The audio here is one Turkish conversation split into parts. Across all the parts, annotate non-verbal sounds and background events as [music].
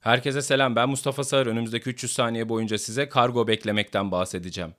Herkese selam ben Mustafa Sağır. Önümüzdeki 300 saniye boyunca size kargo beklemekten bahsedeceğim.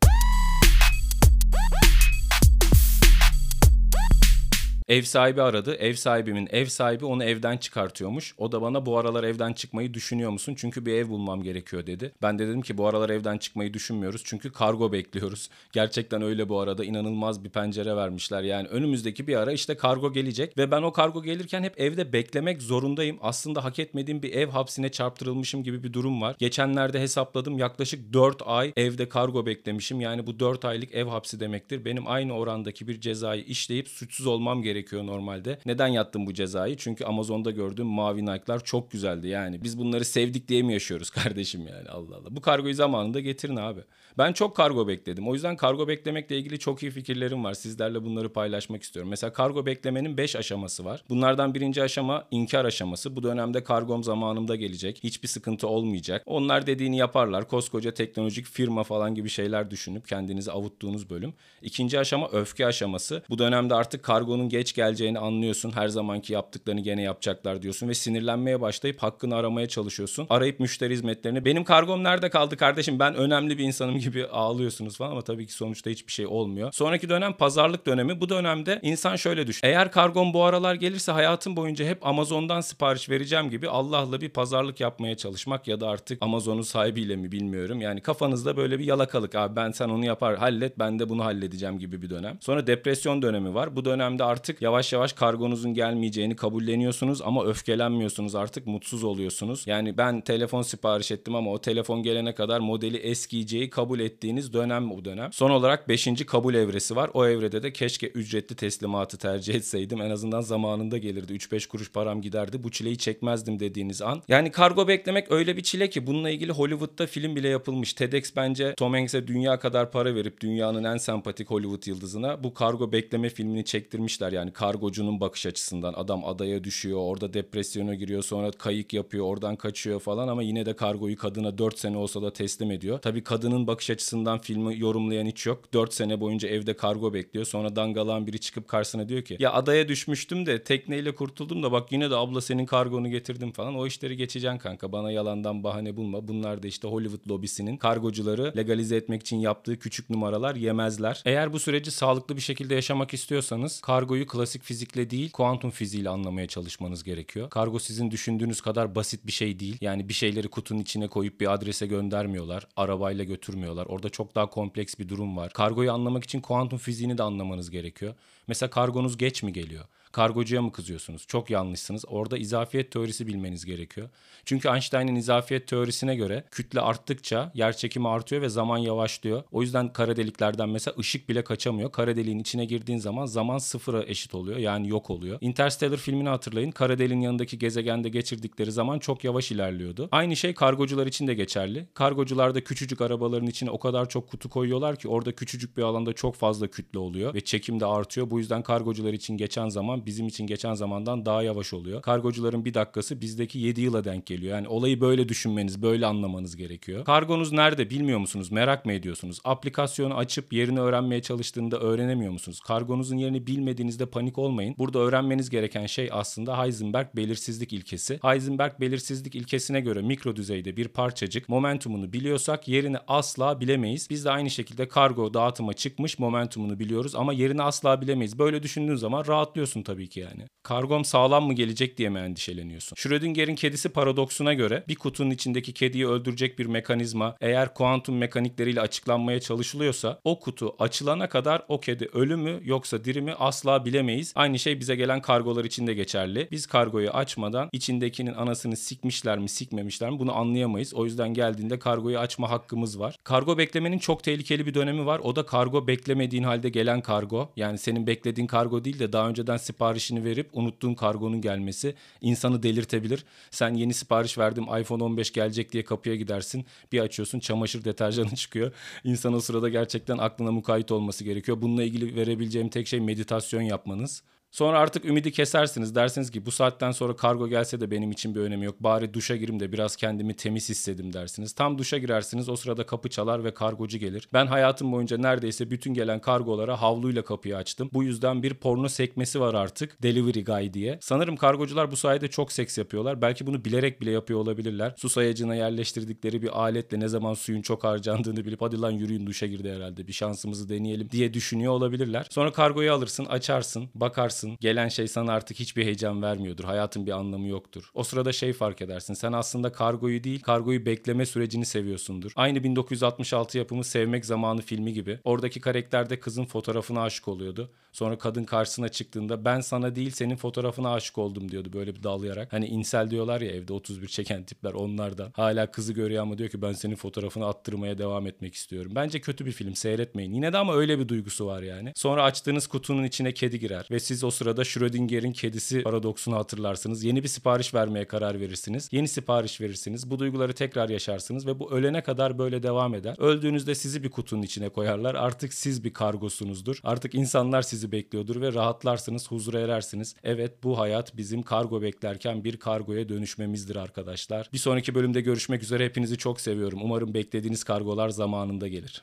Ev sahibi aradı. Ev sahibimin ev sahibi onu evden çıkartıyormuş. O da bana bu aralar evden çıkmayı düşünüyor musun? Çünkü bir ev bulmam gerekiyor dedi. Ben de dedim ki bu aralar evden çıkmayı düşünmüyoruz. Çünkü kargo bekliyoruz. [laughs] Gerçekten öyle bu arada. inanılmaz bir pencere vermişler. Yani önümüzdeki bir ara işte kargo gelecek ve ben o kargo gelirken hep evde beklemek zorundayım. Aslında hak etmediğim bir ev hapsine çarptırılmışım gibi bir durum var. Geçenlerde hesapladım yaklaşık 4 ay evde kargo beklemişim. Yani bu 4 aylık ev hapsi demektir. Benim aynı orandaki bir cezayı işleyip suçsuz olmam gerekiyor gerekiyor normalde. Neden yattım bu cezayı? Çünkü Amazon'da gördüğüm mavi Nike'lar çok güzeldi yani. Biz bunları sevdik diye mi yaşıyoruz [laughs] kardeşim yani Allah Allah. Bu kargoyu zamanında getirin abi. Ben çok kargo bekledim. O yüzden kargo beklemekle ilgili çok iyi fikirlerim var. Sizlerle bunları paylaşmak istiyorum. Mesela kargo beklemenin 5 aşaması var. Bunlardan birinci aşama inkar aşaması. Bu dönemde kargom zamanında gelecek. Hiçbir sıkıntı olmayacak. Onlar dediğini yaparlar. Koskoca teknolojik firma falan gibi şeyler düşünüp kendinizi avuttuğunuz bölüm. İkinci aşama öfke aşaması. Bu dönemde artık kargonun geç geleceğini anlıyorsun. Her zamanki yaptıklarını gene yapacaklar diyorsun ve sinirlenmeye başlayıp hakkını aramaya çalışıyorsun. Arayıp müşteri hizmetlerini benim kargom nerede kaldı kardeşim ben önemli bir insanım [laughs] gibi ağlıyorsunuz falan ama tabii ki sonuçta hiçbir şey olmuyor. Sonraki dönem pazarlık dönemi. Bu dönemde insan şöyle düşün. Eğer kargom bu aralar gelirse hayatım boyunca hep Amazon'dan sipariş vereceğim gibi Allah'la bir pazarlık yapmaya çalışmak ya da artık Amazon'un sahibiyle mi bilmiyorum. Yani kafanızda böyle bir yalakalık abi ben sen onu yapar hallet ben de bunu halledeceğim gibi bir dönem. Sonra depresyon dönemi var. Bu dönemde artık yavaş yavaş kargonuzun gelmeyeceğini kabulleniyorsunuz ama öfkelenmiyorsunuz artık mutsuz oluyorsunuz. Yani ben telefon sipariş ettim ama o telefon gelene kadar modeli eskiyeceği kabul ettiğiniz dönem bu dönem. Son olarak 5. kabul evresi var. O evrede de keşke ücretli teslimatı tercih etseydim. En azından zamanında gelirdi. 3-5 kuruş param giderdi. Bu çileyi çekmezdim dediğiniz an. Yani kargo beklemek öyle bir çile ki bununla ilgili Hollywood'da film bile yapılmış. TEDx bence Tom Hanks'e dünya kadar para verip dünyanın en sempatik Hollywood yıldızına bu kargo bekleme filmini çektirmişler. Yani kargocunun bakış açısından adam adaya düşüyor, orada depresyona giriyor, sonra kayık yapıyor, oradan kaçıyor falan ama yine de kargoyu kadına 4 sene olsa da teslim ediyor. Tabii kadının bakış açısından filmi yorumlayan hiç yok. 4 sene boyunca evde kargo bekliyor. Sonra dangalan biri çıkıp karşısına diyor ki ya adaya düşmüştüm de tekneyle kurtuldum da bak yine de abla senin kargonu getirdim falan. O işleri geçeceksin kanka. Bana yalandan bahane bulma. Bunlar da işte Hollywood lobisinin kargocuları legalize etmek için yaptığı küçük numaralar yemezler. Eğer bu süreci sağlıklı bir şekilde yaşamak istiyorsanız kargoyu klasik fizikle değil kuantum fiziğiyle anlamaya çalışmanız gerekiyor. Kargo sizin düşündüğünüz kadar basit bir şey değil. Yani bir şeyleri kutunun içine koyup bir adrese göndermiyorlar. Arabayla götürmüyorlar. Orada çok daha kompleks bir durum var. Kargoyu anlamak için kuantum fiziğini de anlamanız gerekiyor. Mesela kargonuz geç mi geliyor? Kargocuya mı kızıyorsunuz? Çok yanlışsınız. Orada izafiyet teorisi bilmeniz gerekiyor. Çünkü Einstein'ın izafiyet teorisine göre kütle arttıkça yer çekimi artıyor ve zaman yavaşlıyor. O yüzden kara deliklerden mesela ışık bile kaçamıyor. Kara deliğin içine girdiğin zaman zaman sıfıra eşit oluyor. Yani yok oluyor. Interstellar filmini hatırlayın. Kara deliğin yanındaki gezegende geçirdikleri zaman çok yavaş ilerliyordu. Aynı şey kargocular için de geçerli. Kargocular da küçücük arabaların içine o kadar çok kutu koyuyorlar ki orada küçücük bir alanda çok fazla kütle oluyor ve çekim de artıyor. Bu yüzden kargocular için geçen zaman bizim için geçen zamandan daha yavaş oluyor. Kargocuların bir dakikası bizdeki 7 yıla denk geliyor. Yani olayı böyle düşünmeniz, böyle anlamanız gerekiyor. Kargonuz nerede bilmiyor musunuz? Merak mı ediyorsunuz? Aplikasyonu açıp yerini öğrenmeye çalıştığında öğrenemiyor musunuz? Kargonuzun yerini bilmediğinizde panik olmayın. Burada öğrenmeniz gereken şey aslında Heisenberg belirsizlik ilkesi. Heisenberg belirsizlik ilkesine göre mikro düzeyde bir parçacık momentumunu biliyorsak yerini asla bilemeyiz. Biz de aynı şekilde kargo dağıtıma çıkmış momentumunu biliyoruz ama yerini asla bilemeyiz. Böyle düşündüğün zaman rahatlıyorsun tabii ki yani. Kargom sağlam mı gelecek diye mi endişeleniyorsun? Schrödinger'in kedisi paradoksuna göre bir kutunun içindeki kediyi öldürecek bir mekanizma eğer kuantum mekanikleriyle açıklanmaya çalışılıyorsa o kutu açılana kadar o kedi ölü mü yoksa diri mi asla bilemeyiz. Aynı şey bize gelen kargolar için de geçerli. Biz kargoyu açmadan içindekinin anasını sikmişler mi sikmemişler mi bunu anlayamayız. O yüzden geldiğinde kargoyu açma hakkımız var. Kargo beklemenin çok tehlikeli bir dönemi var. O da kargo beklemediğin halde gelen kargo. Yani senin beklediğin kargo değil de daha önceden sipariş siparişini verip unuttuğun kargonun gelmesi insanı delirtebilir. Sen yeni sipariş verdim iPhone 15 gelecek diye kapıya gidersin. Bir açıyorsun çamaşır deterjanı [laughs] çıkıyor. İnsan o sırada gerçekten aklına mukayyet olması gerekiyor. Bununla ilgili verebileceğim tek şey meditasyon yapmanız. Sonra artık ümidi kesersiniz. Dersiniz ki bu saatten sonra kargo gelse de benim için bir önemi yok. Bari duşa girim de biraz kendimi temiz hissedim dersiniz. Tam duşa girersiniz. O sırada kapı çalar ve kargocu gelir. Ben hayatım boyunca neredeyse bütün gelen kargolara havluyla kapıyı açtım. Bu yüzden bir porno sekmesi var artık. Delivery Guy diye. Sanırım kargocular bu sayede çok seks yapıyorlar. Belki bunu bilerek bile yapıyor olabilirler. Su sayacına yerleştirdikleri bir aletle ne zaman suyun çok harcandığını bilip hadi lan yürüyün duşa girdi herhalde bir şansımızı deneyelim diye düşünüyor olabilirler. Sonra kargoyu alırsın, açarsın, bakarsın. Gelen şey sana artık hiçbir heyecan vermiyordur. Hayatın bir anlamı yoktur. O sırada şey fark edersin. Sen aslında kargoyu değil, kargoyu bekleme sürecini seviyorsundur. Aynı 1966 yapımı Sevmek Zamanı filmi gibi. Oradaki karakter de kızın fotoğrafına aşık oluyordu. Sonra kadın karşısına çıktığında ben sana değil senin fotoğrafına aşık oldum diyordu böyle bir dalayarak. Hani insel diyorlar ya evde 31 çeken tipler onlardan. Hala kızı görüyor ama diyor ki ben senin fotoğrafını attırmaya devam etmek istiyorum. Bence kötü bir film seyretmeyin. Yine de ama öyle bir duygusu var yani. Sonra açtığınız kutunun içine kedi girer ve siz o sırada Schrödinger'in kedisi paradoksunu hatırlarsınız. Yeni bir sipariş vermeye karar verirsiniz. Yeni sipariş verirsiniz. Bu duyguları tekrar yaşarsınız ve bu ölene kadar böyle devam eder. Öldüğünüzde sizi bir kutunun içine koyarlar. Artık siz bir kargosunuzdur. Artık insanlar sizi bekliyordur ve rahatlarsınız, huzura erersiniz. Evet bu hayat bizim kargo beklerken bir kargoya dönüşmemizdir arkadaşlar. Bir sonraki bölümde görüşmek üzere. Hepinizi çok seviyorum. Umarım beklediğiniz kargolar zamanında gelir.